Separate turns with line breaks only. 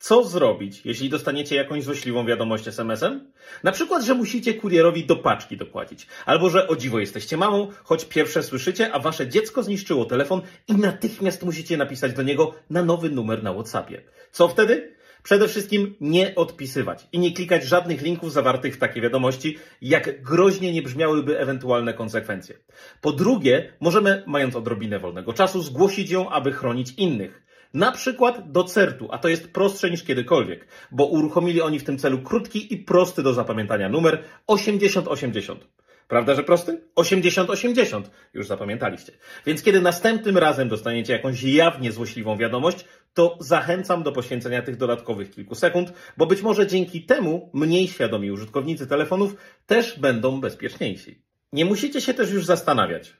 Co zrobić, jeśli dostaniecie jakąś złośliwą wiadomość SMS-em? Na przykład, że musicie kurierowi do paczki dopłacić, albo że o dziwo jesteście mamą, choć pierwsze słyszycie, a wasze dziecko zniszczyło telefon i natychmiast musicie napisać do niego na nowy numer na WhatsAppie. Co wtedy? Przede wszystkim nie odpisywać i nie klikać żadnych linków zawartych w takiej wiadomości, jak groźnie nie brzmiałyby ewentualne konsekwencje. Po drugie, możemy, mając odrobinę wolnego czasu, zgłosić ją, aby chronić innych. Na przykład do CERT-u, a to jest prostsze niż kiedykolwiek, bo uruchomili oni w tym celu krótki i prosty do zapamiętania numer 8080. Prawda, że prosty? 8080. Już zapamiętaliście. Więc kiedy następnym razem dostaniecie jakąś jawnie złośliwą wiadomość, to zachęcam do poświęcenia tych dodatkowych kilku sekund, bo być może dzięki temu mniej świadomi użytkownicy telefonów też będą bezpieczniejsi. Nie musicie się też już zastanawiać.